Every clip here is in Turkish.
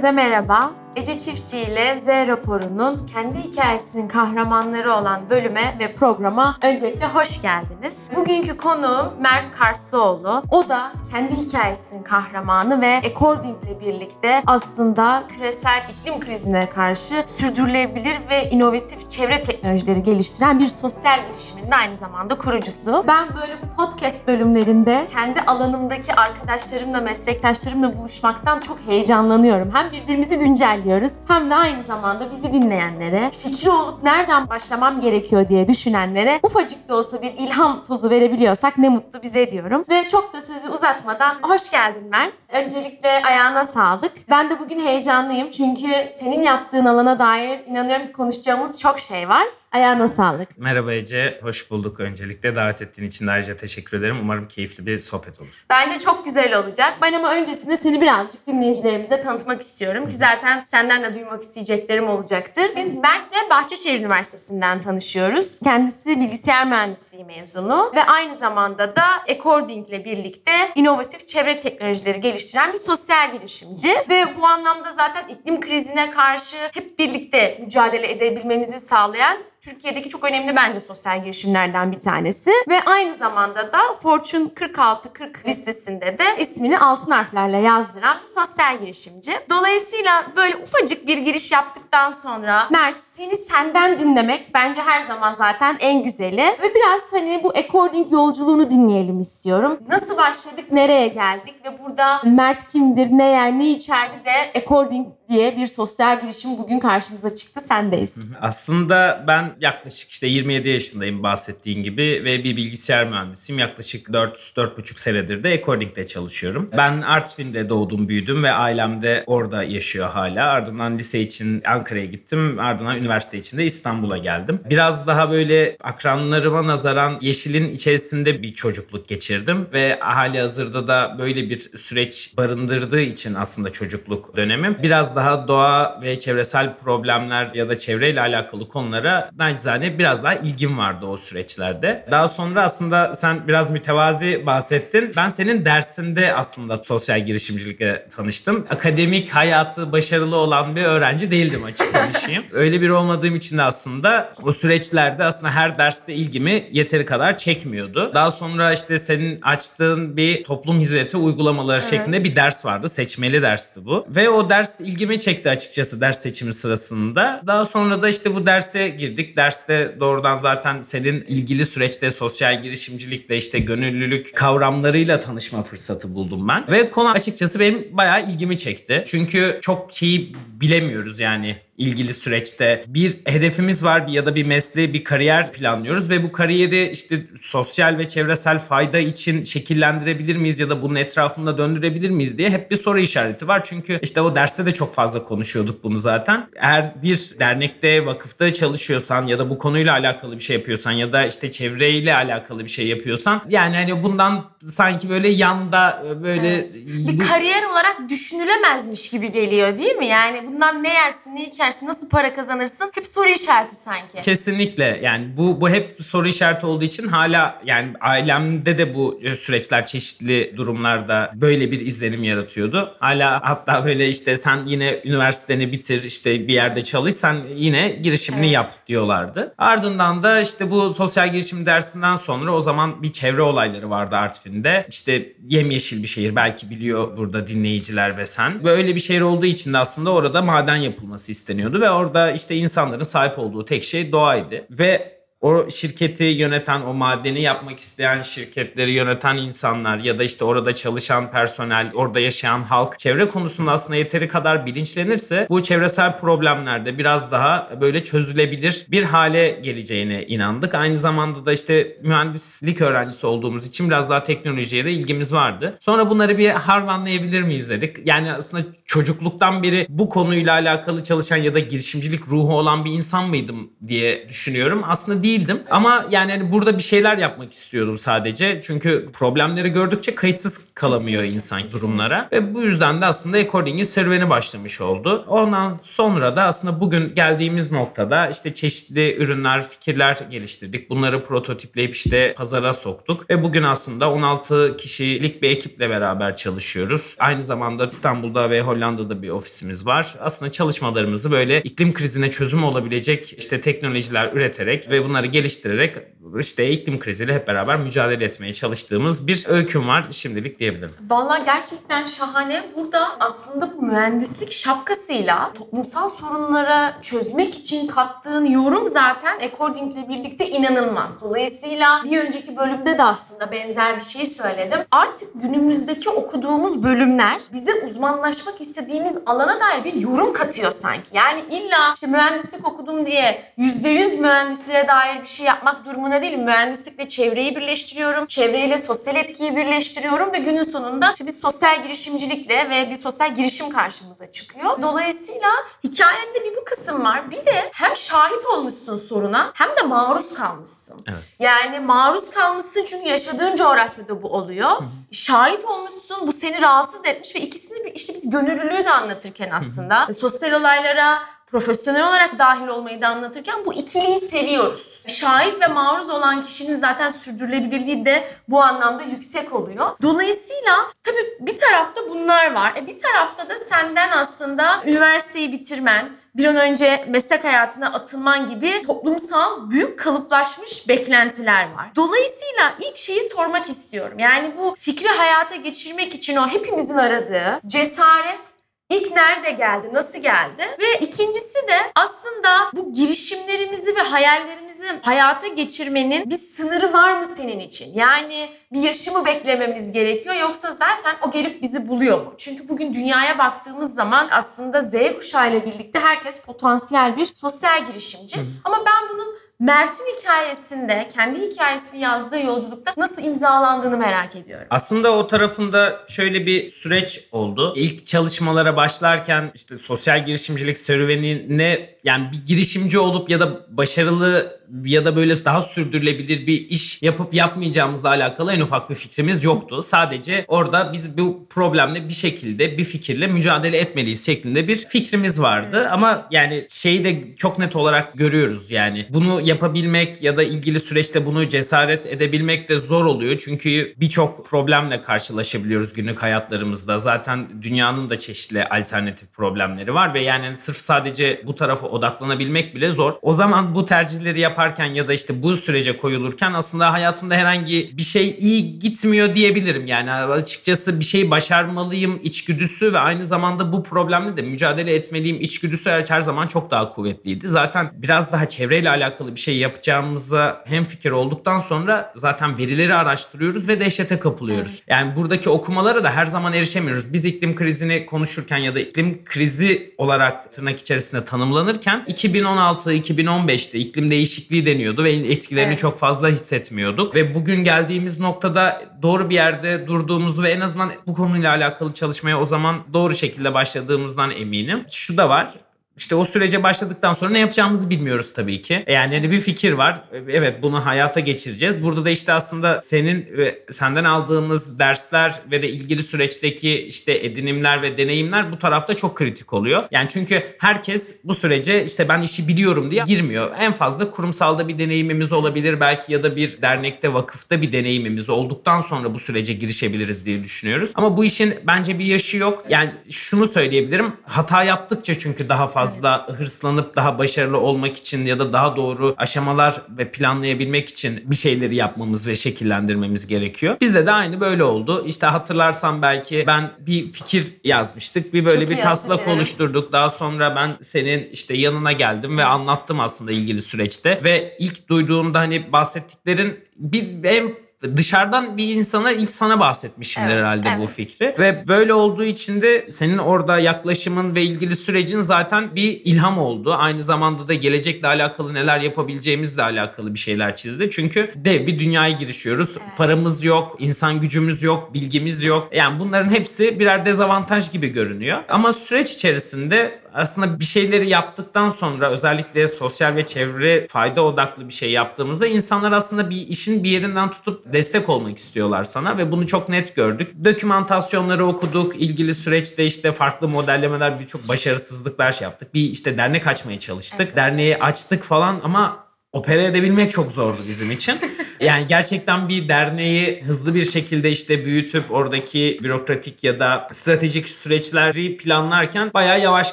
Herkese merhaba. Ece Çiftçi ile Z raporunun kendi hikayesinin kahramanları olan bölüme ve programa öncelikle hoş geldiniz. Bugünkü konuğum Mert Karslıoğlu. O da kendi hikayesinin kahramanı ve According ile birlikte aslında küresel iklim krizine karşı sürdürülebilir ve inovatif çevre teknolojileri geliştiren bir sosyal girişimin aynı zamanda kurucusu. Ben böyle bu podcast bölümlerinde kendi alanımdaki arkadaşlarımla, meslektaşlarımla buluşmaktan çok heyecanlanıyorum. Hem birbirimizi güncelliyoruz hem de aynı zamanda bizi dinleyenlere, fikri olup nereden başlamam gerekiyor diye düşünenlere ufacık da olsa bir ilham tozu verebiliyorsak ne mutlu bize diyorum. Ve çok da sözü uzatmadan hoş geldin Mert. Öncelikle ayağına sağlık. Ben de bugün heyecanlıyım çünkü senin yaptığın alana dair inanıyorum ki konuşacağımız çok şey var. Ayağına sağlık. Merhaba Ece, hoş bulduk öncelikle. Davet ettiğin için de ayrıca teşekkür ederim. Umarım keyifli bir sohbet olur. Bence çok güzel olacak. Ben ama öncesinde seni birazcık dinleyicilerimize tanıtmak istiyorum ki zaten senden de duymak isteyeceklerim olacaktır. Biz Mert'le Bahçeşehir Üniversitesi'nden tanışıyoruz. Kendisi bilgisayar mühendisliği mezunu ve aynı zamanda da According ile birlikte inovatif çevre teknolojileri geliştiren bir sosyal girişimci ve bu anlamda zaten iklim krizine karşı hep birlikte mücadele edebilmemizi sağlayan Türkiye'deki çok önemli bence sosyal girişimlerden bir tanesi. Ve aynı zamanda da Fortune 46-40 listesinde de ismini altın harflerle yazdıran bir sosyal girişimci. Dolayısıyla böyle ufacık bir giriş yaptıktan sonra Mert seni senden dinlemek bence her zaman zaten en güzeli. Ve biraz hani bu according yolculuğunu dinleyelim istiyorum. Nasıl başladık, nereye geldik ve burada Mert kimdir, ne yer, ne içerdi de according diye bir sosyal girişim bugün karşımıza çıktı. Sendeyiz. Aslında ben yaklaşık işte 27 yaşındayım bahsettiğin gibi ve bir bilgisayar mühendisiyim. Yaklaşık 4-4,5 senedir de According'de çalışıyorum. Ben Artvin'de doğdum, büyüdüm ve ailem de orada yaşıyor hala. Ardından lise için Ankara'ya gittim. Ardından üniversite için de İstanbul'a geldim. Biraz daha böyle akranlarıma nazaran yeşilin içerisinde bir çocukluk geçirdim ve hali hazırda da böyle bir süreç barındırdığı için aslında çocukluk dönemim. Biraz daha doğa ve çevresel problemler ya da çevreyle alakalı konulara nacizane biraz daha ilgim vardı o süreçlerde. Daha sonra aslında sen biraz mütevazi bahsettin. Ben senin dersinde aslında sosyal girişimcilikle tanıştım. Akademik hayatı başarılı olan bir öğrenci değildim açık konuşayım. Öyle biri olmadığım için de aslında o süreçlerde aslında her derste ilgimi yeteri kadar çekmiyordu. Daha sonra işte senin açtığın bir toplum hizmeti uygulamaları Evet. şeklinde bir ders vardı. Seçmeli dersti bu. Ve o ders ilgimi çekti açıkçası ders seçimi sırasında. Daha sonra da işte bu derse girdik. Derste doğrudan zaten senin ilgili süreçte sosyal girişimcilikle işte gönüllülük kavramlarıyla tanışma fırsatı buldum ben. Ve konu açıkçası benim bayağı ilgimi çekti. Çünkü çok şeyi bilemiyoruz yani ilgili süreçte bir hedefimiz var ya da bir mesleği, bir kariyer planlıyoruz ve bu kariyeri işte sosyal ve çevresel fayda için şekillendirebilir miyiz ya da bunun etrafında döndürebilir miyiz diye hep bir soru işareti var. Çünkü işte o derste de çok fazla konuşuyorduk bunu zaten. Eğer bir dernekte, vakıfta çalışıyorsan ya da bu konuyla alakalı bir şey yapıyorsan ya da işte çevreyle alakalı bir şey yapıyorsan yani hani bundan sanki böyle yanda böyle bir kariyer olarak düşünülemezmiş gibi geliyor değil mi? Yani bundan ne yersin, ne içersin, nasıl para kazanırsın? Hep soru işareti sanki. Kesinlikle yani bu bu hep soru işareti olduğu için hala yani ailemde de bu e, süreçler çeşitli durumlarda böyle bir izlenim yaratıyordu. Hala hatta böyle işte sen yine üniversiteni bitir işte bir yerde çalış sen yine girişimini Evet. yap diyorlardı. Ardından da işte bu sosyal girişim dersinden sonra o zaman bir çevre olayları vardı Artvin'de. İşte yemyeşil bir şehir belki biliyor burada dinleyiciler ve sen. Böyle bir şehir olduğu için de aslında orada maden yapılması isteniyordu ve orada işte insanların sahip olduğu tek şey doğaydı. Ve o şirketi yöneten, o madeni yapmak isteyen şirketleri yöneten insanlar ya da işte orada çalışan personel, orada yaşayan halk çevre konusunda aslında yeteri kadar bilinçlenirse bu çevresel problemlerde biraz daha böyle çözülebilir bir hale geleceğine inandık. Aynı zamanda da işte mühendislik öğrencisi olduğumuz için biraz daha teknolojiye de ilgimiz vardı. Sonra bunları bir harmanlayabilir miyiz dedik. Yani aslında çocukluktan beri bu konuyla alakalı çalışan ya da girişimcilik ruhu olan bir insan mıydım diye düşünüyorum. Aslında değildim. Ama yani hani burada bir şeyler yapmak istiyordum sadece. Çünkü problemleri gördükçe kayıtsız kalamıyor Kesinlikle, insan kesinlikle. durumlara. Ve bu yüzden de aslında According'in serüveni başlamış oldu. Ondan sonra da aslında bugün geldiğimiz noktada işte çeşitli ürünler, fikirler geliştirdik. Bunları prototipleyip işte pazara soktuk. Ve bugün aslında 16 kişilik bir ekiple beraber çalışıyoruz. Aynı zamanda İstanbul'da ve Hollanda'da bir ofisimiz var. Aslında çalışmalarımızı böyle iklim krizine çözüm olabilecek işte teknolojiler üreterek ve bunları geliştirerek işte iklim kriziyle hep beraber mücadele etmeye çalıştığımız bir öyküm var şimdilik diyebilirim. Vallahi gerçekten şahane. Burada aslında bu mühendislik şapkasıyla toplumsal sorunlara çözmek için kattığın yorum zaten According'le birlikte inanılmaz. Dolayısıyla bir önceki bölümde de aslında benzer bir şey söyledim. Artık günümüzdeki okuduğumuz bölümler bize uzmanlaşmak istediğimiz alana dair bir yorum katıyor sanki. Yani illa işte mühendislik okudum diye %100 mühendisliğe dair bir şey yapmak durumuna değilim. Mühendislikle çevreyi birleştiriyorum. Çevreyle sosyal etkiyi birleştiriyorum ve günün sonunda işte bir sosyal girişimcilikle ve bir sosyal girişim karşımıza çıkıyor. Dolayısıyla hikayende bir bu kısım var. Bir de hem şahit olmuşsun soruna hem de maruz kalmışsın. Evet. Yani maruz kalmışsın çünkü yaşadığın coğrafyada bu oluyor. Şahit olmuşsun bu seni rahatsız etmiş ve ikisini işte biz gönüllülüğü de anlatırken aslında sosyal olaylara profesyonel olarak dahil olmayı da anlatırken bu ikiliyi seviyoruz. Şahit ve maruz olan kişinin zaten sürdürülebilirliği de bu anlamda yüksek oluyor. Dolayısıyla tabii bir tarafta bunlar var. E bir tarafta da senden aslında üniversiteyi bitirmen, bir an önce meslek hayatına atılman gibi toplumsal büyük kalıplaşmış beklentiler var. Dolayısıyla ilk şeyi sormak istiyorum. Yani bu fikri hayata geçirmek için o hepimizin aradığı cesaret İlk nerede geldi, nasıl geldi? Ve ikincisi de aslında bu girişimlerimizi ve hayallerimizi hayata geçirmenin bir sınırı var mı senin için? Yani bir yaşı mı beklememiz gerekiyor yoksa zaten o gelip bizi buluyor mu? Çünkü bugün dünyaya baktığımız zaman aslında Z kuşağıyla birlikte herkes potansiyel bir sosyal girişimci. Ama ben bunun Mert'in hikayesinde, kendi hikayesini yazdığı yolculukta nasıl imzalandığını merak ediyorum. Aslında o tarafında şöyle bir süreç oldu. İlk çalışmalara başlarken işte sosyal girişimcilik serüvenine yani bir girişimci olup ya da başarılı ya da böyle daha sürdürülebilir bir iş yapıp yapmayacağımızla alakalı en ufak bir fikrimiz yoktu. Sadece orada biz bu problemle bir şekilde bir fikirle mücadele etmeliyiz şeklinde bir fikrimiz vardı. Ama yani şeyi de çok net olarak görüyoruz yani. Bunu yapabilmek ya da ilgili süreçte bunu cesaret edebilmek de zor oluyor. Çünkü birçok problemle karşılaşabiliyoruz günlük hayatlarımızda. Zaten dünyanın da çeşitli alternatif problemleri var ve yani sırf sadece bu tarafa odaklanabilmek bile zor. O zaman bu tercihleri yaparken ya da işte bu sürece koyulurken aslında hayatımda herhangi bir şey iyi gitmiyor diyebilirim. Yani açıkçası bir şeyi başarmalıyım içgüdüsü ve aynı zamanda bu problemle de mücadele etmeliyim içgüdüsü her her zaman çok daha kuvvetliydi. Zaten biraz daha çevreyle alakalı bir şey yapacağımıza hem fikir olduktan sonra zaten verileri araştırıyoruz ve dehşete kapılıyoruz. Yani buradaki okumalara da her zaman erişemiyoruz. Biz iklim krizini konuşurken ya da iklim krizi olarak tırnak içerisinde tanımlanırken 2016-2015'te iklim değişikliği deniyordu ve etkilerini Evet. çok fazla hissetmiyorduk. Ve bugün geldiğimiz noktada doğru bir yerde durduğumuzu ve en azından bu konuyla alakalı çalışmaya o zaman doğru şekilde başladığımızdan eminim. Şu da var. İşte o sürece başladıktan sonra ne yapacağımızı bilmiyoruz tabii ki. Yani hani bir fikir var. Evet bunu hayata geçireceğiz. Burada da işte aslında senin ve senden aldığımız dersler ve de ilgili süreçteki işte edinimler ve deneyimler bu tarafta çok kritik oluyor. Yani çünkü herkes bu sürece işte ben işi biliyorum diye girmiyor. En fazla kurumsalda bir deneyimimiz olabilir belki ya da bir dernekte, vakıfta bir deneyimimiz olduktan sonra bu sürece girişebiliriz diye düşünüyoruz. Ama bu işin bence bir yaşı yok. Yani şunu söyleyebilirim. Hata yaptıkça çünkü daha fazla hırslanıp daha başarılı olmak için ya da daha doğru aşamalar ve planlayabilmek için bir şeyleri yapmamız ve şekillendirmemiz gerekiyor. Bizde de aynı böyle oldu. İşte hatırlarsan belki ben bir fikir yazmıştık. Bir böyle Çok bir taslak oluşturduk. Daha sonra ben senin işte yanına geldim ve anlattım aslında ilgili süreçte. Ve ilk duyduğumda hani bahsettiklerin bir en dışarıdan bir insana ilk sana bahsetmişimdir Evet, herhalde bu evet. fikri. Ve böyle olduğu için de senin orada yaklaşımın ve ilgili sürecin zaten bir ilham oldu. Aynı zamanda da gelecekle alakalı neler yapabileceğimizle alakalı bir şeyler çizdi. Çünkü dev bir dünyaya girişiyoruz. Paramız yok, insan gücümüz yok, bilgimiz yok. Yani bunların hepsi birer dezavantaj gibi görünüyor. Ama süreç içerisinde aslında bir şeyleri yaptıktan sonra özellikle sosyal ve çevre fayda odaklı bir şey yaptığımızda insanlar aslında bir işin bir yerinden tutup destek olmak istiyorlar sana ve bunu çok net gördük. Dokümantasyonları okuduk. ilgili süreçte işte farklı modellemeler birçok başarısızlıklar şey yaptık. Bir işte dernek açmaya çalıştık. Derneği açtık falan ama opera edebilmek çok zordu bizim için. Yani gerçekten bir derneği hızlı bir şekilde işte büyütüp oradaki bürokratik ya da stratejik süreçleri planlarken bayağı yavaş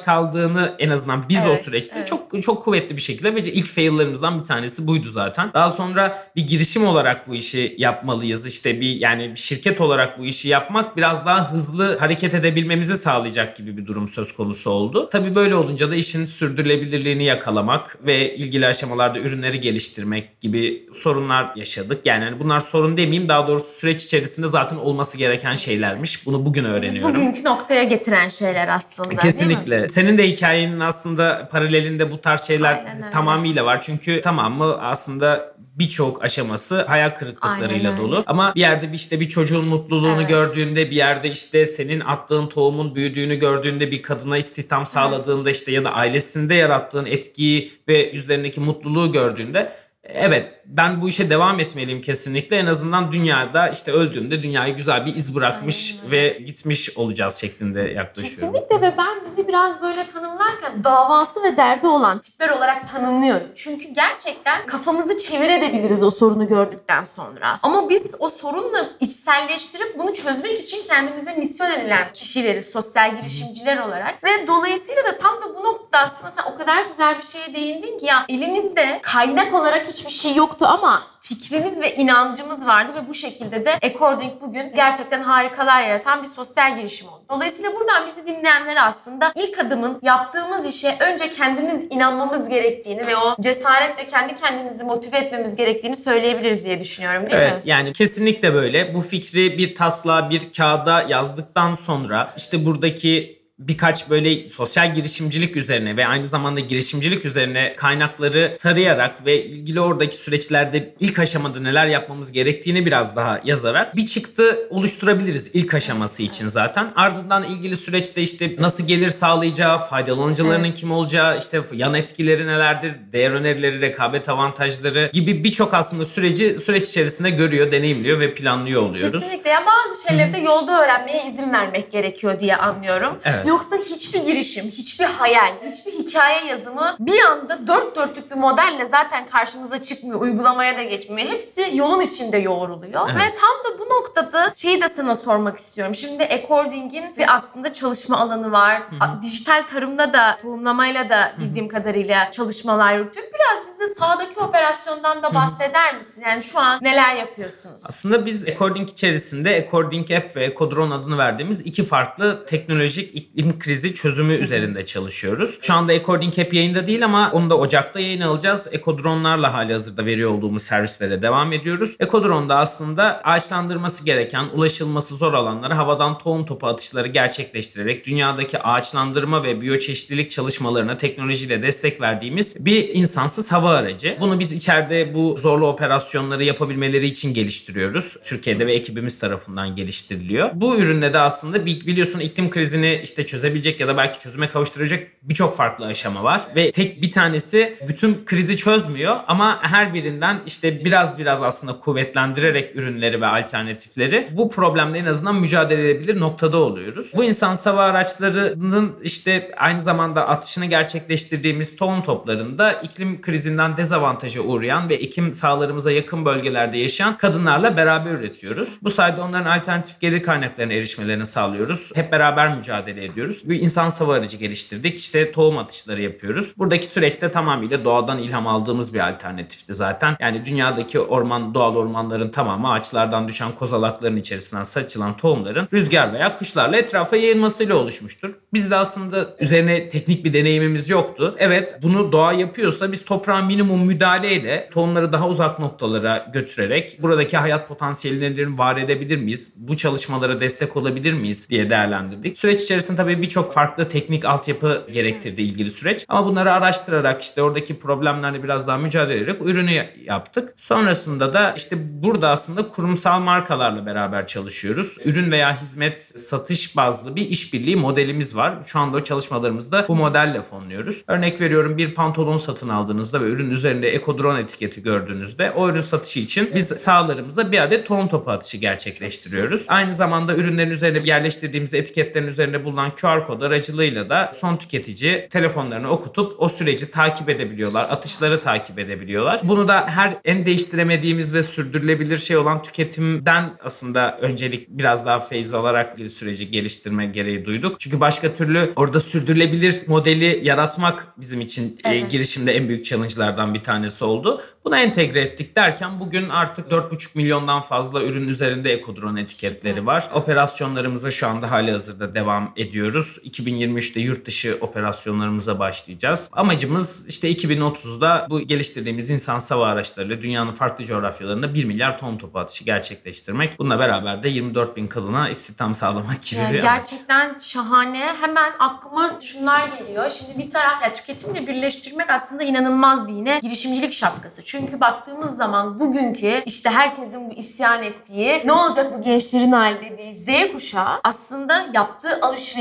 kaldığını en azından biz o Evet, süreçte evet. çok çok kuvvetli bir şekilde ve ilk fail'larımızdan bir tanesi buydu zaten. Daha sonra bir girişim olarak bu işi yapmalıyız. İşte bir yani bir şirket olarak bu işi yapmak biraz daha hızlı hareket edebilmemizi sağlayacak gibi bir durum söz konusu oldu. Tabii böyle olunca da işin sürdürülebilirliğini yakalamak ve ilgili aşamalarda ürünleri geliştirmek gibi sorunlar yaşadık. Yani hani bunlar sorun demeyeyim daha doğrusu süreç içerisinde zaten olması gereken şeylermiş. Bunu bugün Sizi öğreniyorum. bugünkü noktaya getiren şeyler aslında değil mi? Kesinlikle. Senin de hikayenin aslında paralelinde bu tarz şeyler Aynen öyle. tamamıyla var. Çünkü tamamı aslında birçok aşaması hayal kırıklıklarıyla Aynen dolu. Ama bir yerde işte bir çocuğun mutluluğunu Evet. gördüğünde, bir yerde işte senin attığın tohumun büyüdüğünü gördüğünde, bir kadına istihdam sağladığında işte ya da ailesinde yarattığın etkiyi ve yüzlerindeki mutluluğu gördüğünde Evet ben bu işe devam etmeliyim kesinlikle. En azından dünyada işte öldüğümde dünyaya güzel bir iz bırakmış Aynen ve gitmiş olacağız şeklinde yaklaşıyorum. Kesinlikle ve ben bizi biraz böyle tanımlarken davası ve derdi olan tipler olarak tanımlıyorum. Çünkü gerçekten kafamızı çevirebiliriz o sorunu gördükten sonra. Ama biz o sorunla içselleştirip bunu çözmek için kendimize misyon edilen kişileriz, sosyal girişimciler olarak. Ve dolayısıyla da tam da bu noktada aslında sen o kadar güzel bir şeye değindin ki ya elimizde kaynak olarak hiçbir şey yoktu ama fikrimiz ve inancımız vardı ve bu şekilde de According bugün gerçekten harikalar yaratan bir sosyal girişim oldu. Dolayısıyla buradan bizi dinleyenlere aslında ilk adımın yaptığımız işe önce kendimiz inanmamız gerektiğini ve o cesaretle kendi kendimizi motive etmemiz gerektiğini söyleyebiliriz diye düşünüyorum değil evet mi? yani kesinlikle böyle. Bu fikri bir taslağa bir kağıda yazdıktan sonra işte buradaki birkaç böyle sosyal girişimcilik üzerine ve aynı zamanda girişimcilik üzerine kaynakları tarayarak ve ilgili oradaki süreçlerde ilk aşamada neler yapmamız gerektiğini biraz daha yazarak bir çıktı oluşturabiliriz ilk aşaması için zaten. Ardından ilgili süreçte işte nasıl gelir sağlayacağı, faydalanıcılarının Evet. kim olacağı, işte yan etkileri nelerdir, değer önerileri, rekabet avantajları gibi birçok aslında süreci süreç içerisinde görüyor, deneyimliyor ve planlıyor oluyoruz. Kesinlikle ya bazı şeyleri de yolda öğrenmeye izin vermek gerekiyor diye anlıyorum. Evet. Yoksa hiçbir girişim, hiçbir hayal, hiçbir hikaye yazımı bir anda dört dörtlük bir modelle zaten karşımıza çıkmıyor, uygulamaya da geçmiyor. Hepsi yolun içinde yoğruluyor. Evet. Ve tam da bu noktada şeyi de sana sormak istiyorum. Şimdi According'in bir aslında çalışma alanı var. A- Dijital tarımda da tohumlamayla da bildiğim kadarıyla çalışmalar yürütüyor. Biraz bize sahadaki operasyondan da bahseder misin? Yani şu an neler yapıyorsunuz? Aslında biz According içerisinde According App ve Ecodrone adını verdiğimiz iki farklı teknolojik iklim krizi çözümü üzerinde çalışıyoruz. Şu anda According App yayında değil ama onu da Ocak'ta yayın alacağız. Ecodrone'larla hali hazırda veriyor olduğumuz servislere devam ediyoruz. Ecodrone da aslında ağaçlandırması gereken, ulaşılması zor alanlara havadan tohum topu atışları gerçekleştirerek dünyadaki ağaçlandırma ve biyoçeşitlilik çalışmalarına teknolojiyle destek verdiğimiz bir insansız hava aracı. Bunu biz içeride bu zorlu operasyonları yapabilmeleri için geliştiriyoruz. Türkiye'de ve ekibimiz tarafından geliştiriliyor. Bu üründe de aslında bi- biliyorsun iklim krizini işte çözebilecek ya da belki çözüme kavuşturacak birçok farklı aşama var ve tek bir tanesi bütün krizi çözmüyor ama her birinden işte biraz biraz aslında kuvvetlendirerek ürünleri ve alternatifleri bu problemle en azından mücadele edebilir noktada oluyoruz. Bu insan hava araçlarının işte aynı zamanda atışını gerçekleştirdiğimiz tohum toplarında iklim krizinden dezavantaja uğrayan ve ekim sahalarımıza yakın bölgelerde yaşayan kadınlarla beraber üretiyoruz. Bu sayede onların alternatif gelir kaynaklarına erişmelerini sağlıyoruz. Hep beraber mücadele ediyoruz. Bir insan hava aracı geliştirdik. İşte tohum atışları yapıyoruz. Buradaki süreçte tamamıyla doğadan ilham aldığımız bir alternatifti zaten. Yani dünyadaki orman, doğal ormanların tamamı ağaçlardan düşen kozalakların içerisinden saçılan tohumların rüzgar veya kuşlarla etrafa yayılmasıyla oluşmuştur. Biz de aslında üzerine teknik bir deneyimimiz yoktu. Evet bunu doğa yapıyorsa biz toprağa minimum müdahaleyle tohumları daha uzak noktalara götürerek buradaki hayat potansiyellerini var edebilir miyiz? Bu çalışmalara destek olabilir miyiz diye değerlendirdik. Süreç içerisinde tabii birçok farklı teknik altyapı gerektirdi ilgili süreç. Ama bunları araştırarak işte oradaki problemlerle biraz daha mücadele ederek ürünü ya- yaptık. Sonrasında da işte burada aslında kurumsal markalarla beraber çalışıyoruz. Ürün veya hizmet satış bazlı bir işbirliği modelimiz var. Şu anda çalışmalarımızda bu modelle fonluyoruz. Örnek veriyorum bir pantolon satın aldığınızda ve ürün üzerinde ekodron etiketi gördüğünüzde o ürün satışı için biz sahalarımızda bir adet tohum topu atışı gerçekleştiriyoruz. Aynı zamanda ürünlerin üzerine yerleştirdiğimiz etiketlerin üzerinde bulunan QR kod aracılığıyla da son tüketici telefonlarını okutup o süreci takip edebiliyorlar. Atışları takip edebiliyorlar. Bunu da her en değiştiremediğimiz ve sürdürülebilir şey olan tüketimden aslında öncelik biraz daha feyz alarak bir süreci geliştirme gereği duyduk. Çünkü başka türlü orada sürdürülebilir modeli yaratmak bizim için e, Evet. girişimde en büyük challenge'lardan bir tanesi oldu. Bunu entegre ettik derken bugün artık 4,5 milyondan fazla ürün üzerinde ekodron etiketleri var. Operasyonlarımıza şu anda hali hazırda devam ediyoruz. 2023'te yurt dışı operasyonlarımıza başlayacağız. Amacımız işte 2030'da bu geliştirdiğimiz insan hava araçlarıyla dünyanın farklı coğrafyalarında 1 milyar ton topu atışı gerçekleştirmek. Bununla beraber de 24 bin kadına istihdam sağlamak gibi Yani bir amaç. gerçekten şahane. Hemen aklıma şunlar geliyor. Şimdi bir tarafta yani tüketimle birleştirmek aslında inanılmaz bir yine girişimcilik şapkası. Çünkü baktığımız zaman bugünkü işte herkesin bu isyan ettiği ne olacak bu gençlerin hali dediği Z kuşağı aslında yaptığı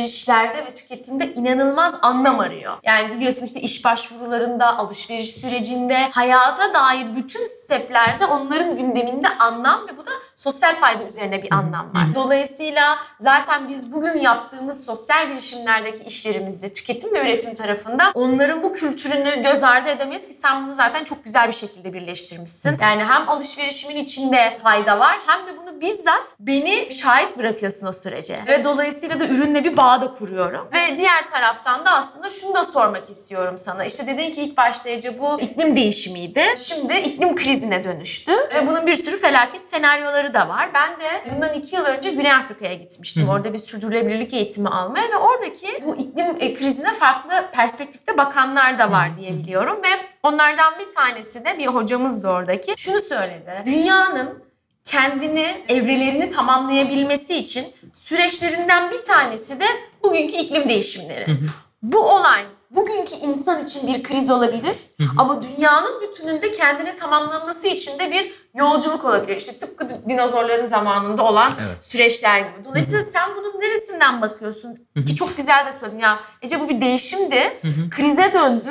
alışverişlerde ve tüketimde inanılmaz anlam arıyor. Yani biliyorsun işte iş başvurularında, alışveriş sürecinde, hayata dair bütün steplerde onların gündeminde anlam ve bu da sosyal fayda üzerine bir anlam var. Dolayısıyla zaten biz bugün yaptığımız sosyal girişimlerdeki işlerimizi tüketim ve üretim tarafında onların bu kültürünü göz ardı edemeyiz ki sen bunu zaten çok güzel bir şekilde birleştirmişsin. Yani hem alışverişimin içinde fayda var hem de bunu bizzat beni şahit bırakıyorsun o sürece. Ve dolayısıyla da ürünle bir bağ da kuruyorum. Ve diğer taraftan da aslında şunu da sormak istiyorum sana. İşte dedin ki ilk başlayıcı bu iklim değişimiydi. Şimdi iklim krizine dönüştü. Ve bunun bir sürü felaket senaryoları da var. Ben de bundan iki yıl önce Güney Afrika'ya gitmiştim. Orada bir sürdürülebilirlik eğitimi almaya ve oradaki bu iklim e, krizine farklı perspektifte bakanlar da var diye biliyorum. Ve onlardan bir tanesi de bir hocamız da oradaki şunu söyledi. Dünyanın kendini, evrelerini tamamlayabilmesi için süreçlerinden bir tanesi de bugünkü iklim değişimleri. Bu olay bugünkü insan için bir kriz olabilir ama dünyanın bütününde kendini tamamlaması için de bir yolculuk olabilir. İşte tıpkı dinozorların zamanında olan Evet. süreçler gibi. Dolayısıyla sen bunun neresinden bakıyorsun? Ki çok güzel de söyledin ya Ece bu bir değişimdi. Krize döndü.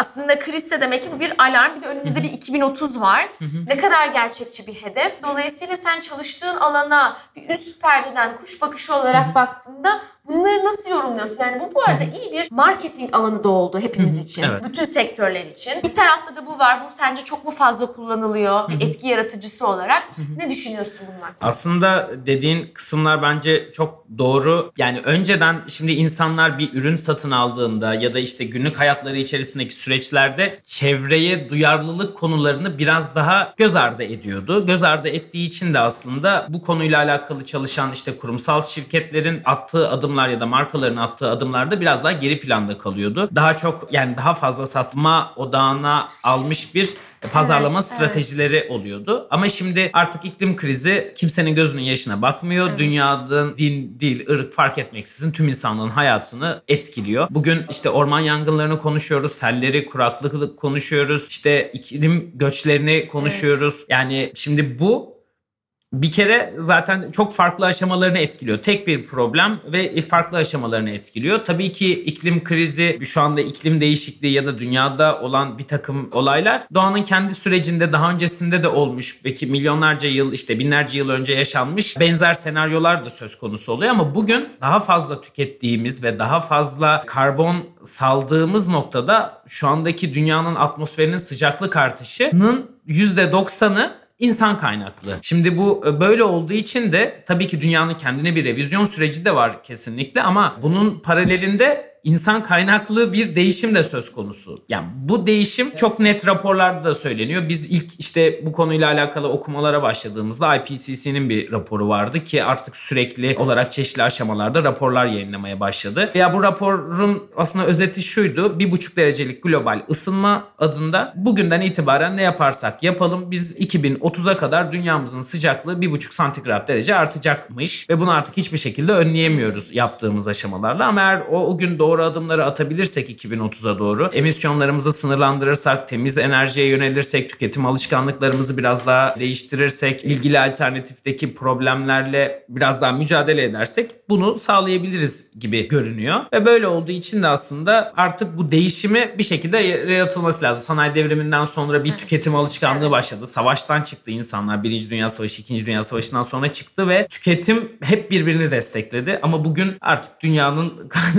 Aslında kriz de demek ki bu bir alarm. Bir de önümüzde bir 2030 var. Ne kadar gerçekçi bir hedef. Dolayısıyla sen çalıştığın alana bir üst perdeden kuş bakışı olarak baktığında bunları nasıl yorumluyorsun? Yani bu bu arada iyi bir marketing alanı da oldu hepimiz için. Evet. Bütün sektörler için. Bir tarafta da bu var. Bu sence çok mu fazla kullanılıyor? Bir etki yaratıcısı olarak. Ne düşünüyorsun bunlar? Aslında dediğin kısımlar bence çok doğru. Yani önceden şimdi insanlar bir ürün satın aldığında ya da işte günlük hayatları içerisindeki süreçlerde çevreye duyarlılık konularını biraz daha göz ardı ediyordu. Göz ardı ettiği için de aslında bu konuyla alakalı çalışan işte kurumsal şirketlerin attığı adımlar ya da markaların attığı adımlarda biraz daha geri planda kalıyordu. Daha çok yani daha fazla satma odağına almış bir pazarlama Evet, stratejileri oluyordu. Ama şimdi artık iklim krizi kimsenin gözünün yaşına bakmıyor. Evet. Dünyanın din, dil, ırk fark etmeksizin tüm insanlığın hayatını etkiliyor. Bugün işte orman yangınlarını konuşuyoruz, selleri, kuraklık konuşuyoruz. İşte iklim göçlerini konuşuyoruz. Yani şimdi bu bir kere zaten çok farklı aşamalarını etkiliyor. Tek bir problem ve farklı aşamalarını etkiliyor. Tabii ki iklim krizi, şu anda iklim değişikliği ya da dünyada olan bir takım olaylar doğanın kendi sürecinde daha öncesinde de olmuş. Belki milyonlarca yıl işte binlerce yıl önce yaşanmış benzer senaryolar da söz konusu oluyor ama bugün daha fazla tükettiğimiz ve daha fazla karbon saldığımız noktada şu andaki dünyanın atmosferinin sıcaklık artışının %90'ı insan kaynaklı. Şimdi bu e, böyle olduğu için de tabii ki dünyanın kendine bir revizyon süreci de var kesinlikle ama bunun paralelinde insan kaynaklı bir değişim de söz konusu. Yani bu değişim çok net raporlarda da söyleniyor. Biz ilk işte bu konuyla alakalı okumalara başladığımızda IPCC'nin bir raporu vardı ki artık sürekli olarak çeşitli aşamalarda raporlar yayınlamaya başladı. Ya bu raporun aslında özeti şuydu. Bir buçuk derecelik global ısınma adında bugünden itibaren ne yaparsak yapalım biz 2030'a kadar dünyamızın sıcaklığı bir buçuk santigrat derece artacakmış ve bunu artık hiçbir şekilde önleyemiyoruz yaptığımız aşamalarla ama eğer o, o gün doğru adımları atabilirsek 2030'a doğru emisyonlarımızı sınırlandırırsak, temiz enerjiye yönelirsek, tüketim alışkanlıklarımızı biraz daha değiştirirsek, ilgili alternatifteki problemlerle biraz daha mücadele edersek bunu sağlayabiliriz gibi görünüyor. Ve böyle olduğu için de aslında artık bu değişimi bir şekilde yaratılması lazım. Sanayi devriminden sonra bir Evet. tüketim alışkanlığı Evet. başladı. Savaştan çıktı insanlar. Birinci Dünya Savaşı, İkinci Dünya Savaşı'ndan sonra çıktı ve tüketim hep birbirini destekledi. Ama bugün artık dünyanın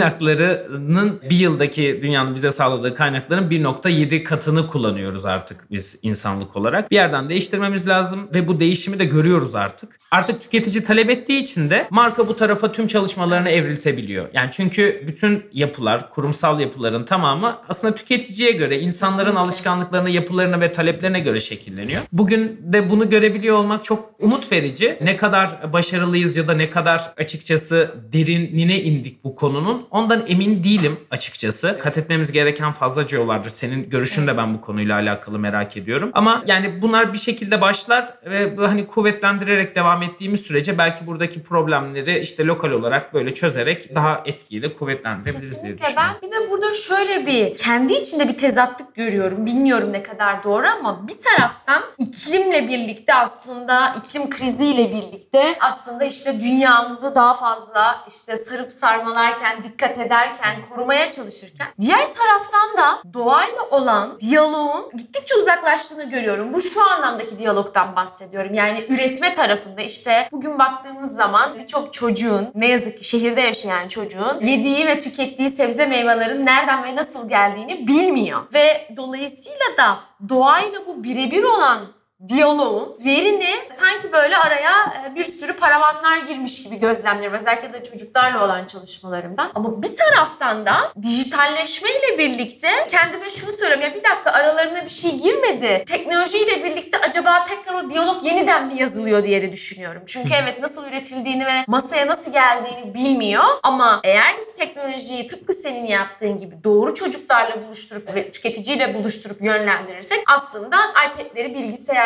kaynaklarının bir yıldaki dünyanın bize sağladığı kaynakların 1.7 katını kullanıyoruz artık biz insanlık olarak. Bir yerden değiştirmemiz lazım ve bu değişimi de görüyoruz artık. Artık tüketici talep ettiği için de marka bu tarafa tüm çalışmalarını evriltebiliyor. Yani çünkü bütün yapılar, kurumsal yapıların tamamı aslında tüketiciye göre, insanların Kesinlikle. alışkanlıklarına, yapılarına ve taleplerine göre şekilleniyor. Bugün de bunu görebiliyor olmak çok umut verici. Ne kadar başarılıyız ya da ne kadar açıkçası derinine indik bu konunun ondan emin değilim açıkçası. Kat etmemiz gereken fazlaca yol vardır. Senin görüşünü de ben bu konuyla alakalı merak ediyorum. Ama yani bunlar bir şekilde başlar ve hani kuvvetlendirerek devam ettiğimiz sürece belki buradaki problemleri işte lokal olarak böyle çözerek daha etkiyle kuvvetlendirebiliriz diye Kesinlikle düşünüyorum. ben bir de burada şöyle bir kendi içinde bir tezatlık görüyorum. Bilmiyorum ne kadar doğru ama bir taraftan iklimle birlikte aslında iklim kriziyle birlikte aslında işte dünyamızı daha fazla işte sarıp sarmalarken, dikkat ederken, korumaya çalışırken diğer taraftan da doğayla olan diyaloğun gittikçe uzaklaştığını görüyorum. Bu şu anlamdaki diyalogdan bahsediyorum. Yani üretme tarafında işte bugün baktığımız zaman birçok çocuğun ne yazık ki şehirde yaşayan çocuğun yediği ve tükettiği sebze meyvelerin nereden ve nasıl geldiğini bilmiyor. Ve dolayısıyla da doğayla bu birebir olan diyaloğun yerini sanki böyle araya e, bir sürü paravanlar girmiş gibi gözlemliyorum. Özellikle de çocuklarla olan çalışmalarımdan. Ama bir taraftan da dijitalleşmeyle birlikte kendime şunu söylüyorum. Ya bir dakika aralarına bir şey girmedi. Teknolojiyle birlikte acaba tekrar o diyalog yeniden mi yazılıyor diye de düşünüyorum. Çünkü evet nasıl üretildiğini ve masaya nasıl geldiğini bilmiyor. Ama eğer biz teknolojiyi tıpkı senin yaptığın gibi doğru çocuklarla buluşturup ve tüketiciyle buluşturup yönlendirirsek aslında iPad'leri,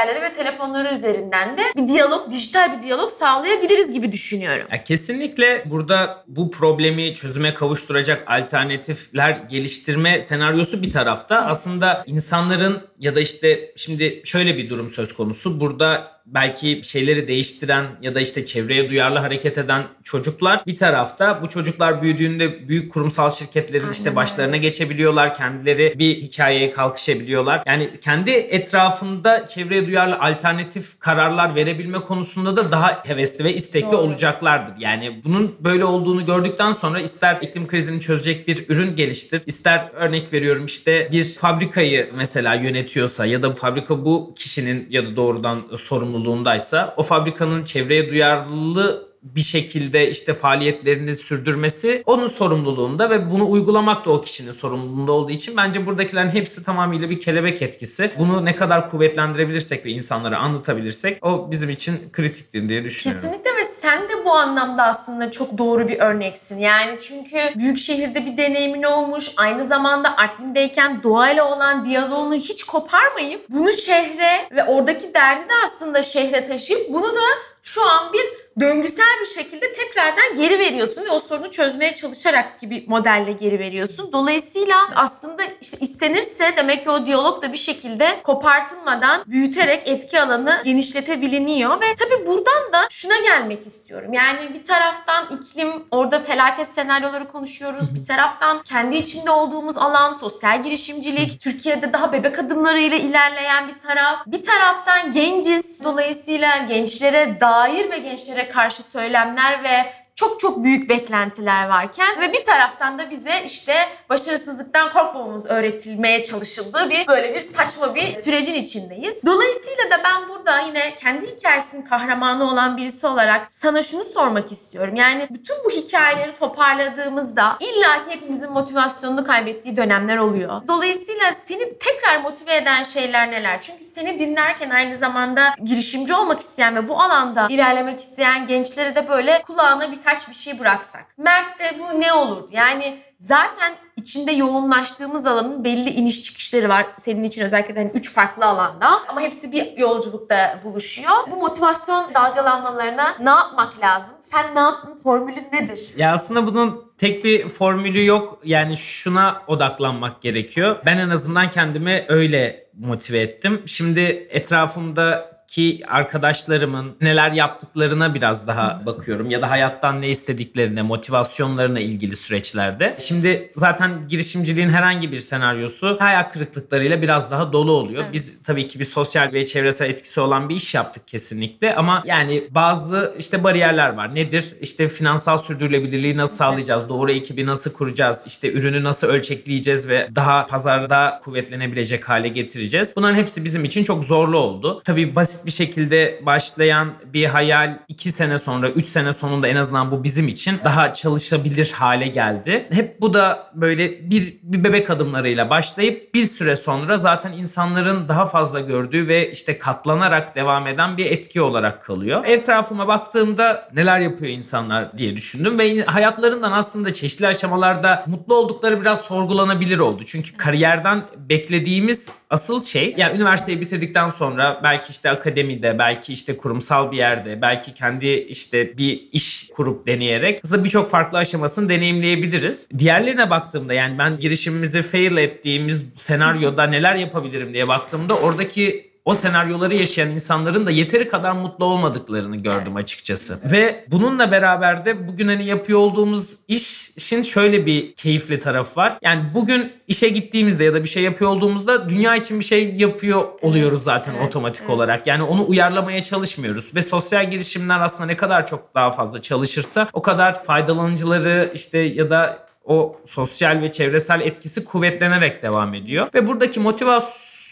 bilgisayarları ve telefonları üzerinden de bir diyalog, dijital bir diyalog sağlayabiliriz gibi düşünüyorum. Ya kesinlikle burada bu problemi çözüme kavuşturacak alternatifler geliştirme senaryosu bir tarafta. Aslında insanların ya da işte şimdi şöyle bir durum söz konusu. Burada belki şeyleri değiştiren ya da işte çevreye duyarlı hareket eden çocuklar bir tarafta. Bu çocuklar büyüdüğünde büyük kurumsal şirketlerin Aynen işte başlarına geçebiliyorlar. Kendileri bir hikayeye kalkışabiliyorlar. Yani kendi etrafında çevreye duyarlı alternatif kararlar verebilme konusunda da daha hevesli ve istekli Doğru. olacaklardır. Yani bunun böyle olduğunu gördükten sonra ister iklim krizini çözecek bir ürün geliştir, ister örnek veriyorum işte bir fabrikayı mesela yönetiyorsa ya da bu fabrika bu kişinin ya da doğrudan sorumluluğundaysa o fabrikanın çevreye duyarlı bir şekilde işte faaliyetlerini sürdürmesi onun sorumluluğunda ve bunu uygulamak da o kişinin sorumluluğunda olduğu için bence buradakilerin hepsi tamamıyla bir kelebek etkisi. Bunu ne kadar kuvvetlendirebilirsek ve insanlara anlatabilirsek o bizim için kritiktir diye düşünüyorum. Kesinlikle sen de bu anlamda aslında çok doğru bir örneksin. Yani çünkü büyük şehirde bir deneyimin olmuş. Aynı zamanda Artvin'deyken doğayla olan diyaloğunu hiç koparmayıp bunu şehre ve oradaki derdi de aslında şehre taşıyıp bunu da şu an bir döngüsel bir şekilde tekrardan geri veriyorsun ve o sorunu çözmeye çalışarak gibi modelle geri veriyorsun. Dolayısıyla aslında işte istenirse demek ki o diyalog da bir şekilde kopartılmadan büyüterek etki alanı genişletebiliniyor ve tabii buradan da şuna gelmek istiyorum. Yani bir taraftan iklim, orada felaket senaryoları konuşuyoruz. Bir taraftan kendi içinde olduğumuz alan, sosyal girişimcilik, Türkiye'de daha bebek adımlarıyla ilerleyen bir taraf. Bir taraftan genciz. Dolayısıyla gençlere dair ve gençlere karşı söylemler ve çok çok büyük beklentiler varken ve bir taraftan da bize işte başarısızlıktan korkmamamız öğretilmeye çalışıldığı bir böyle bir saçma bir sürecin içindeyiz. Dolayısıyla da ben burada yine kendi hikayesinin kahramanı olan birisi olarak sana şunu sormak istiyorum. Yani bütün bu hikayeleri toparladığımızda illaki hepimizin motivasyonunu kaybettiği dönemler oluyor. Dolayısıyla seni tekrar motive eden şeyler neler? Çünkü seni dinlerken aynı zamanda girişimci olmak isteyen ve bu alanda ilerlemek isteyen gençlere de böyle kulağına birkaç bir şey bıraksak. Mert de bu ne olur? Yani zaten içinde yoğunlaştığımız alanın belli iniş çıkışları var. Senin için özellikle hani üç farklı alanda ama hepsi bir yolculukta buluşuyor. Bu motivasyon dalgalanmalarına ne yapmak lazım? Sen ne yaptın? Formülün nedir? Ya aslında bunun tek bir formülü yok. Yani şuna odaklanmak gerekiyor. Ben en azından kendimi öyle motive ettim. Şimdi etrafımda ki arkadaşlarımın neler yaptıklarına biraz daha bakıyorum ya da hayattan ne istediklerine, motivasyonlarına ilgili süreçlerde. Şimdi zaten girişimciliğin herhangi bir senaryosu hayal kırıklıklarıyla biraz daha dolu oluyor. Evet. Biz tabii ki bir sosyal ve çevresel etkisi olan bir iş yaptık kesinlikle ama yani bazı işte bariyerler var. Nedir? İşte finansal sürdürülebilirliği nasıl Kesinlikle. sağlayacağız? Doğru ekibi nasıl kuracağız? İşte ürünü nasıl ölçekleyeceğiz ve daha pazarda kuvvetlenebilecek hale getireceğiz? Bunların hepsi bizim için çok zorlu oldu. Tabii basit bir şekilde başlayan bir hayal 2 sene sonra, 3 sene sonunda en azından bu bizim için daha çalışabilir hale geldi. Hep bu da böyle bir, bir bebek adımlarıyla başlayıp bir süre sonra zaten insanların daha fazla gördüğü ve işte katlanarak devam eden bir etki olarak kalıyor. Etrafıma baktığımda neler yapıyor insanlar diye düşündüm ve hayatlarından aslında çeşitli aşamalarda mutlu oldukları biraz sorgulanabilir oldu. Çünkü kariyerden beklediğimiz asıl şey yani üniversiteyi bitirdikten sonra belki işte akademide, belki işte kurumsal bir yerde, belki kendi işte bir iş kurup deneyerek aslında birçok farklı aşamasını deneyimleyebiliriz. Diğerlerine baktığımda yani ben girişimimizi fail ettiğimiz senaryoda neler yapabilirim diye baktığımda oradaki o senaryoları yaşayan insanların da yeteri kadar mutlu olmadıklarını gördüm açıkçası. Ve bununla beraber de bugün hani yapıyor olduğumuz iş işin şöyle bir keyifli tarafı var. Yani bugün işe gittiğimizde ya da bir şey yapıyor olduğumuzda dünya için bir şey yapıyor oluyoruz zaten evet, otomatik evet. olarak. Yani onu uyarlamaya çalışmıyoruz ve sosyal girişimler aslında ne kadar çok daha fazla çalışırsa o kadar faydalanıcıları işte ya da o sosyal ve çevresel etkisi kuvvetlenerek devam ediyor. Ve buradaki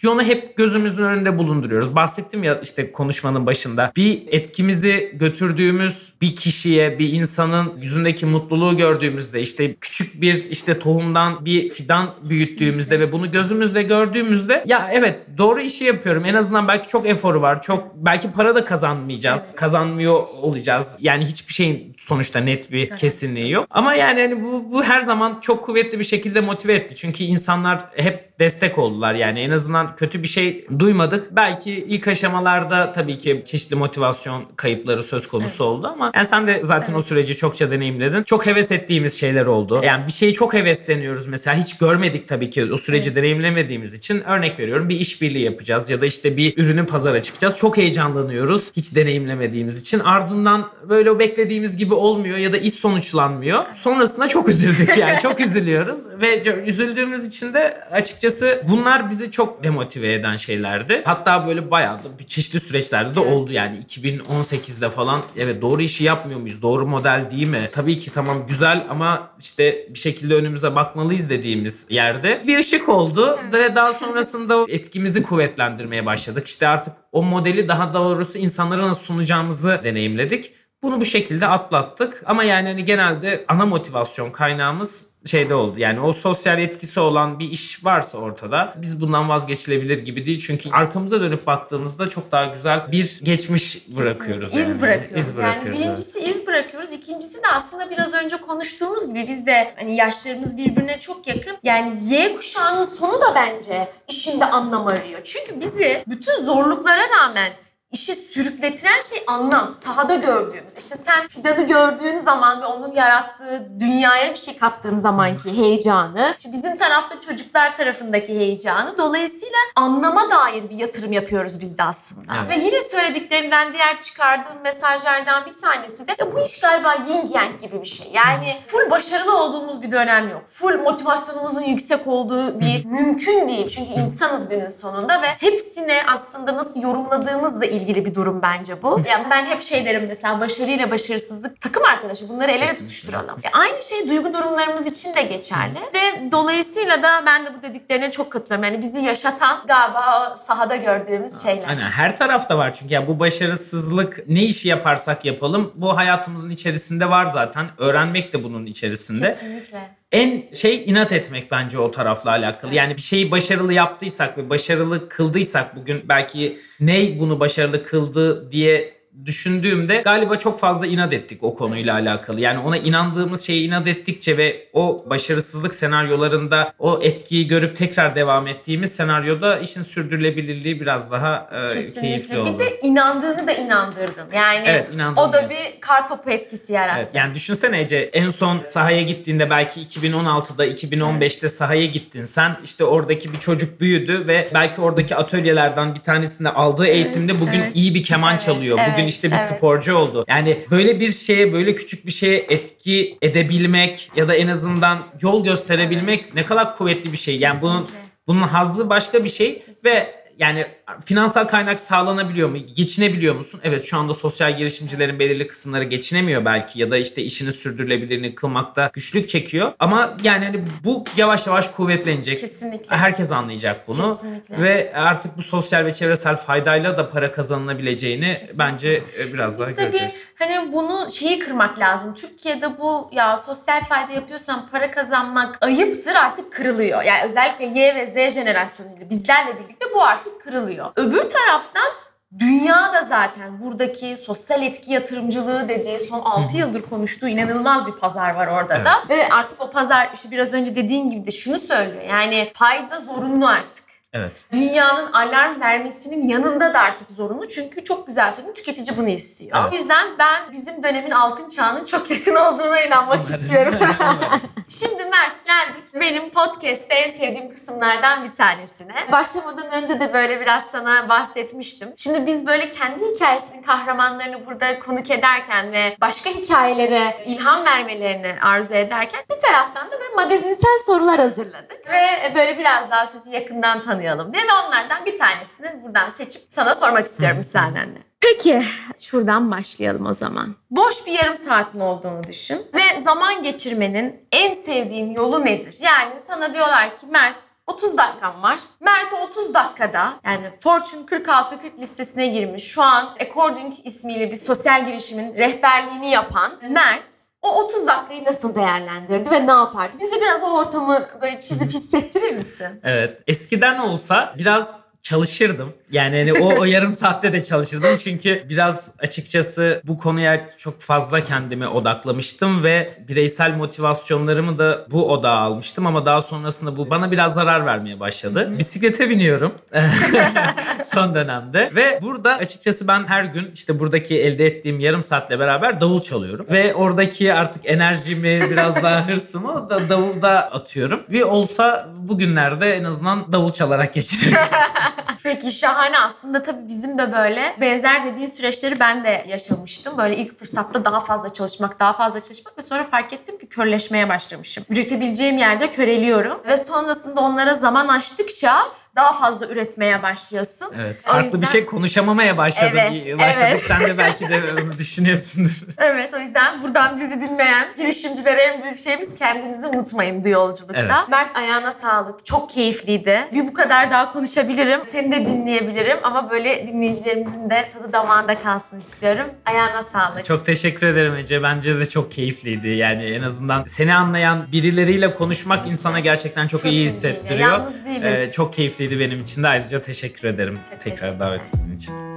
motivasyonu hep gözümüzün önünde bulunduruyoruz. Bahsettim ya işte konuşmanın başında. Bir etkimizi götürdüğümüz bir kişiye, bir insanın yüzündeki mutluluğu gördüğümüzde işte küçük bir işte tohumdan bir fidan büyüttüğümüzde ve bunu gözümüzde gördüğümüzde ya evet doğru işi yapıyorum. En azından belki çok eforu var. Çok belki para da kazanmayacağız. Kazanmıyor olacağız. Yani hiçbir şeyin sonuçta net bir kesinliği yok. Ama yani hani bu, bu her zaman çok kuvvetli bir şekilde motive etti. Çünkü insanlar hep destek oldular. Yani en azından kötü bir şey duymadık. Belki ilk aşamalarda tabii ki çeşitli motivasyon kayıpları söz konusu oldu ama yani sen de zaten o Evet. süreci çokça deneyimledin. Çok heves ettiğimiz şeyler oldu. Yani bir şeyi çok hevesleniyoruz mesela. Hiç görmedik tabii ki o süreci deneyimlemediğimiz için. Örnek veriyorum bir işbirliği yapacağız ya da işte bir ürünü pazara çıkacağız. Çok heyecanlanıyoruz hiç deneyimlemediğimiz için. Ardından böyle o beklediğimiz gibi olmuyor ya da iş sonuçlanmıyor. Sonrasında çok üzüldük yani çok üzülüyoruz ve üzüldüğümüz için de açıkçası bunlar bizi çok demotive eden şeylerdi. Hatta böyle bayağı da bir çeşitli süreçlerde de oldu yani 2018'de falan evet doğru işi yapmıyor muyuz? Doğru model değil mi? Tabii ki tamam güzel ama işte bir şekilde önümüze bakmalıyız dediğimiz yerde bir ışık oldu ve daha sonrasında etkimizi kuvvetlendirmeye başladık. İşte artık o modeli daha doğrusu insanlara nasıl sunacağımızı deneyimledik. Bunu bu şekilde atlattık ama yani hani genelde ana motivasyon kaynağımız şeyde oldu. Yani o sosyal etkisi olan bir iş varsa ortada biz bundan vazgeçilebilir gibi değil. Çünkü arkamıza dönüp baktığımızda çok daha güzel bir geçmiş bırakıyoruz. İz yani. bırakıyoruz. İz yani bırakıyoruz, evet. birincisi iz bırakıyoruz. İkincisi de aslında biraz önce konuştuğumuz gibi biz de hani yaşlarımız birbirine çok yakın. Yani Y kuşağının sonu da bence işinde anlam arıyor. Çünkü bizi bütün zorluklara rağmen işi sürükletiren şey anlam. Sahada gördüğümüz. İşte sen fidanı gördüğün zaman ve onun yarattığı dünyaya bir şey kattığın zamanki heyecanı. İşte bizim tarafta çocuklar tarafındaki heyecanı. Dolayısıyla anlama dair bir yatırım yapıyoruz biz de aslında. Evet. Ve yine söylediklerinden diğer çıkardığım mesajlardan bir tanesi de bu iş galiba yin yang gibi bir şey. Yani full başarılı olduğumuz bir dönem yok. Full motivasyonumuzun yüksek olduğu bir mümkün değil. Çünkü insanız günün sonunda ve hepsine aslında nasıl yorumladığımızla ilgili ilgili bir durum bence bu. Yani ben hep şey derim mesela başarıyla başarısızlık takım arkadaşı bunları el ele tutuşturalım. E, aynı şey duygu durumlarımız için de geçerli. Ve dolayısıyla da ben de bu dediklerine çok katılıyorum. Yani bizi yaşatan galiba sahada gördüğümüz şeyler. Aynen her tarafta var çünkü ya bu başarısızlık ne işi yaparsak yapalım bu hayatımızın içerisinde var zaten. Öğrenmek de bunun içerisinde. Kesinlikle. En şey inat etmek bence o tarafla alakalı. Yani bir şeyi başarılı yaptıysak ve başarılı kıldıysak bugün belki ne bunu başarılı kıldı diye düşündüğümde galiba çok fazla inat ettik o konuyla alakalı. Yani ona inandığımız şeye inat ettikçe ve o başarısızlık senaryolarında o etkiyi görüp tekrar devam ettiğimiz senaryoda işin sürdürülebilirliği biraz daha e, keyifli Kesinlikle. oldu. Bir de inandığını da inandırdın. Yani Evet, inandım o da yani. bir kar topu etkisi yarattı. Evet, yani düşünsene Ece en son sahaya gittiğinde belki 2016'da 2015'te sahaya gittin sen işte oradaki bir çocuk büyüdü ve belki oradaki atölyelerden bir tanesinde aldığı eğitimde bugün evet. iyi bir keman Evet, çalıyor. Bugün evet, işte bir evet. sporcu oldu. Yani böyle bir şeye böyle küçük bir şeye etki edebilmek ya da en azından yol gösterebilmek ne kadar kuvvetli bir şey. Yani bunun Kesinlikle. bunun hazzı başka bir şey ve yani finansal kaynak sağlanabiliyor mu? Geçinebiliyor musun? Evet şu anda sosyal girişimcilerin belirli kısımları geçinemiyor belki ya da işte işini sürdürülebilirliğini kılmakta güçlük çekiyor. Ama yani hani bu yavaş yavaş kuvvetlenecek. Kesinlikle. Herkes anlayacak bunu. Kesinlikle. Ve artık bu sosyal ve çevresel faydayla da para kazanılabileceğini Kesinlikle. bence e, biraz daha Biz tabii göreceğiz. hani bunu şeyi kırmak lazım. Türkiye'de bu ya sosyal fayda yapıyorsan para kazanmak ayıptır artık kırılıyor. Yani özellikle Y ve Z jenerasyonuyla bizlerle birlikte bu artık kırılıyor. Öbür taraftan Dünya da zaten buradaki sosyal etki yatırımcılığı dediği son 6 yıldır konuştuğu inanılmaz bir pazar var orada Evet. da. Ve artık o pazar işte biraz önce dediğin gibi de şunu söylüyor. Yani fayda zorunlu artık. Evet. Dünyanın alarm vermesinin yanında da artık zorunlu. Çünkü çok güzel söyledin tüketici bunu istiyor. Evet. O yüzden ben bizim dönemin altın çağının çok yakın olduğuna inanmak istiyorum. Şimdi Mert geldik benim podcast'te en sevdiğim kısımlardan bir tanesine. Başlamadan önce de böyle biraz sana bahsetmiştim. Şimdi biz böyle kendi hikayesinin kahramanlarını burada konuk ederken ve başka hikayelere ilham vermelerini arzu ederken bir taraftan da böyle magazinsel sorular hazırladık. Ve böyle biraz daha sizi yakından tanıyalım diye ve onlardan bir tanesini buradan seçip sana sormak istiyorum müsaadenle. Peki şuradan başlayalım o zaman. Boş bir yarım saatin olduğunu düşün ve zaman geçirmenin en sevdiğin yolu nedir? Yani sana diyorlar ki Mert 30 dakikan var. Mert o 30 dakikada yani Fortune 46-40 listesine girmiş şu an According ismiyle bir sosyal girişimin rehberliğini yapan Mert o 30 dakikayı nasıl değerlendirdi ve ne yapardı? Bize biraz o ortamı böyle çizip hissettirir misin? Evet. Eskiden olsa biraz çalışırdım. Yani hani o, o yarım saatte de çalışırdım. Çünkü biraz açıkçası bu konuya çok fazla kendimi odaklamıştım ve bireysel motivasyonlarımı da bu odağa almıştım ama daha sonrasında bu bana biraz zarar vermeye başladı. Bisiklete biniyorum son dönemde ve burada açıkçası ben her gün işte buradaki elde ettiğim yarım saatle beraber davul çalıyorum ve oradaki artık enerjimi biraz daha hırsımı da davulda atıyorum. Bir olsa bugünlerde en azından davul çalarak geçirirdim. Peki şahane aslında tabii bizim de böyle benzer dediğin süreçleri ben de yaşamıştım. Böyle ilk fırsatta daha fazla çalışmak, daha fazla çalışmak ve sonra fark ettim ki körleşmeye başlamışım. Üretebileceğim yerde köreliyorum ve sonrasında onlara zaman açtıkça daha fazla üretmeye başlıyorsun. Evet. O Farklı yüzden- bir şey konuşamamaya başladık. Evet, başladık. evet. Sen de belki de onu düşünüyorsundur. Evet o yüzden buradan bizi dinleyen girişimcilere en büyük şeyimiz kendinizi unutmayın bu yolculukta. Evet. Mert ayağına sağlık. Çok keyifliydi. Bir bu kadar daha konuşabilirim. Seni de dinleyebilirim ama böyle dinleyicilerimizin de tadı damağında kalsın istiyorum. Ayağına sağlık. Çok teşekkür ederim Ece. Bence de çok keyifliydi. Yani en azından seni anlayan birileriyle konuşmak insana gerçekten çok, Çok iyi hissettiriyor. Yalnız değiliz. Ee, çok keyifliydi benim için de. Ayrıca teşekkür ederim Çok tekrar teşekkürler. davet ettiğin için.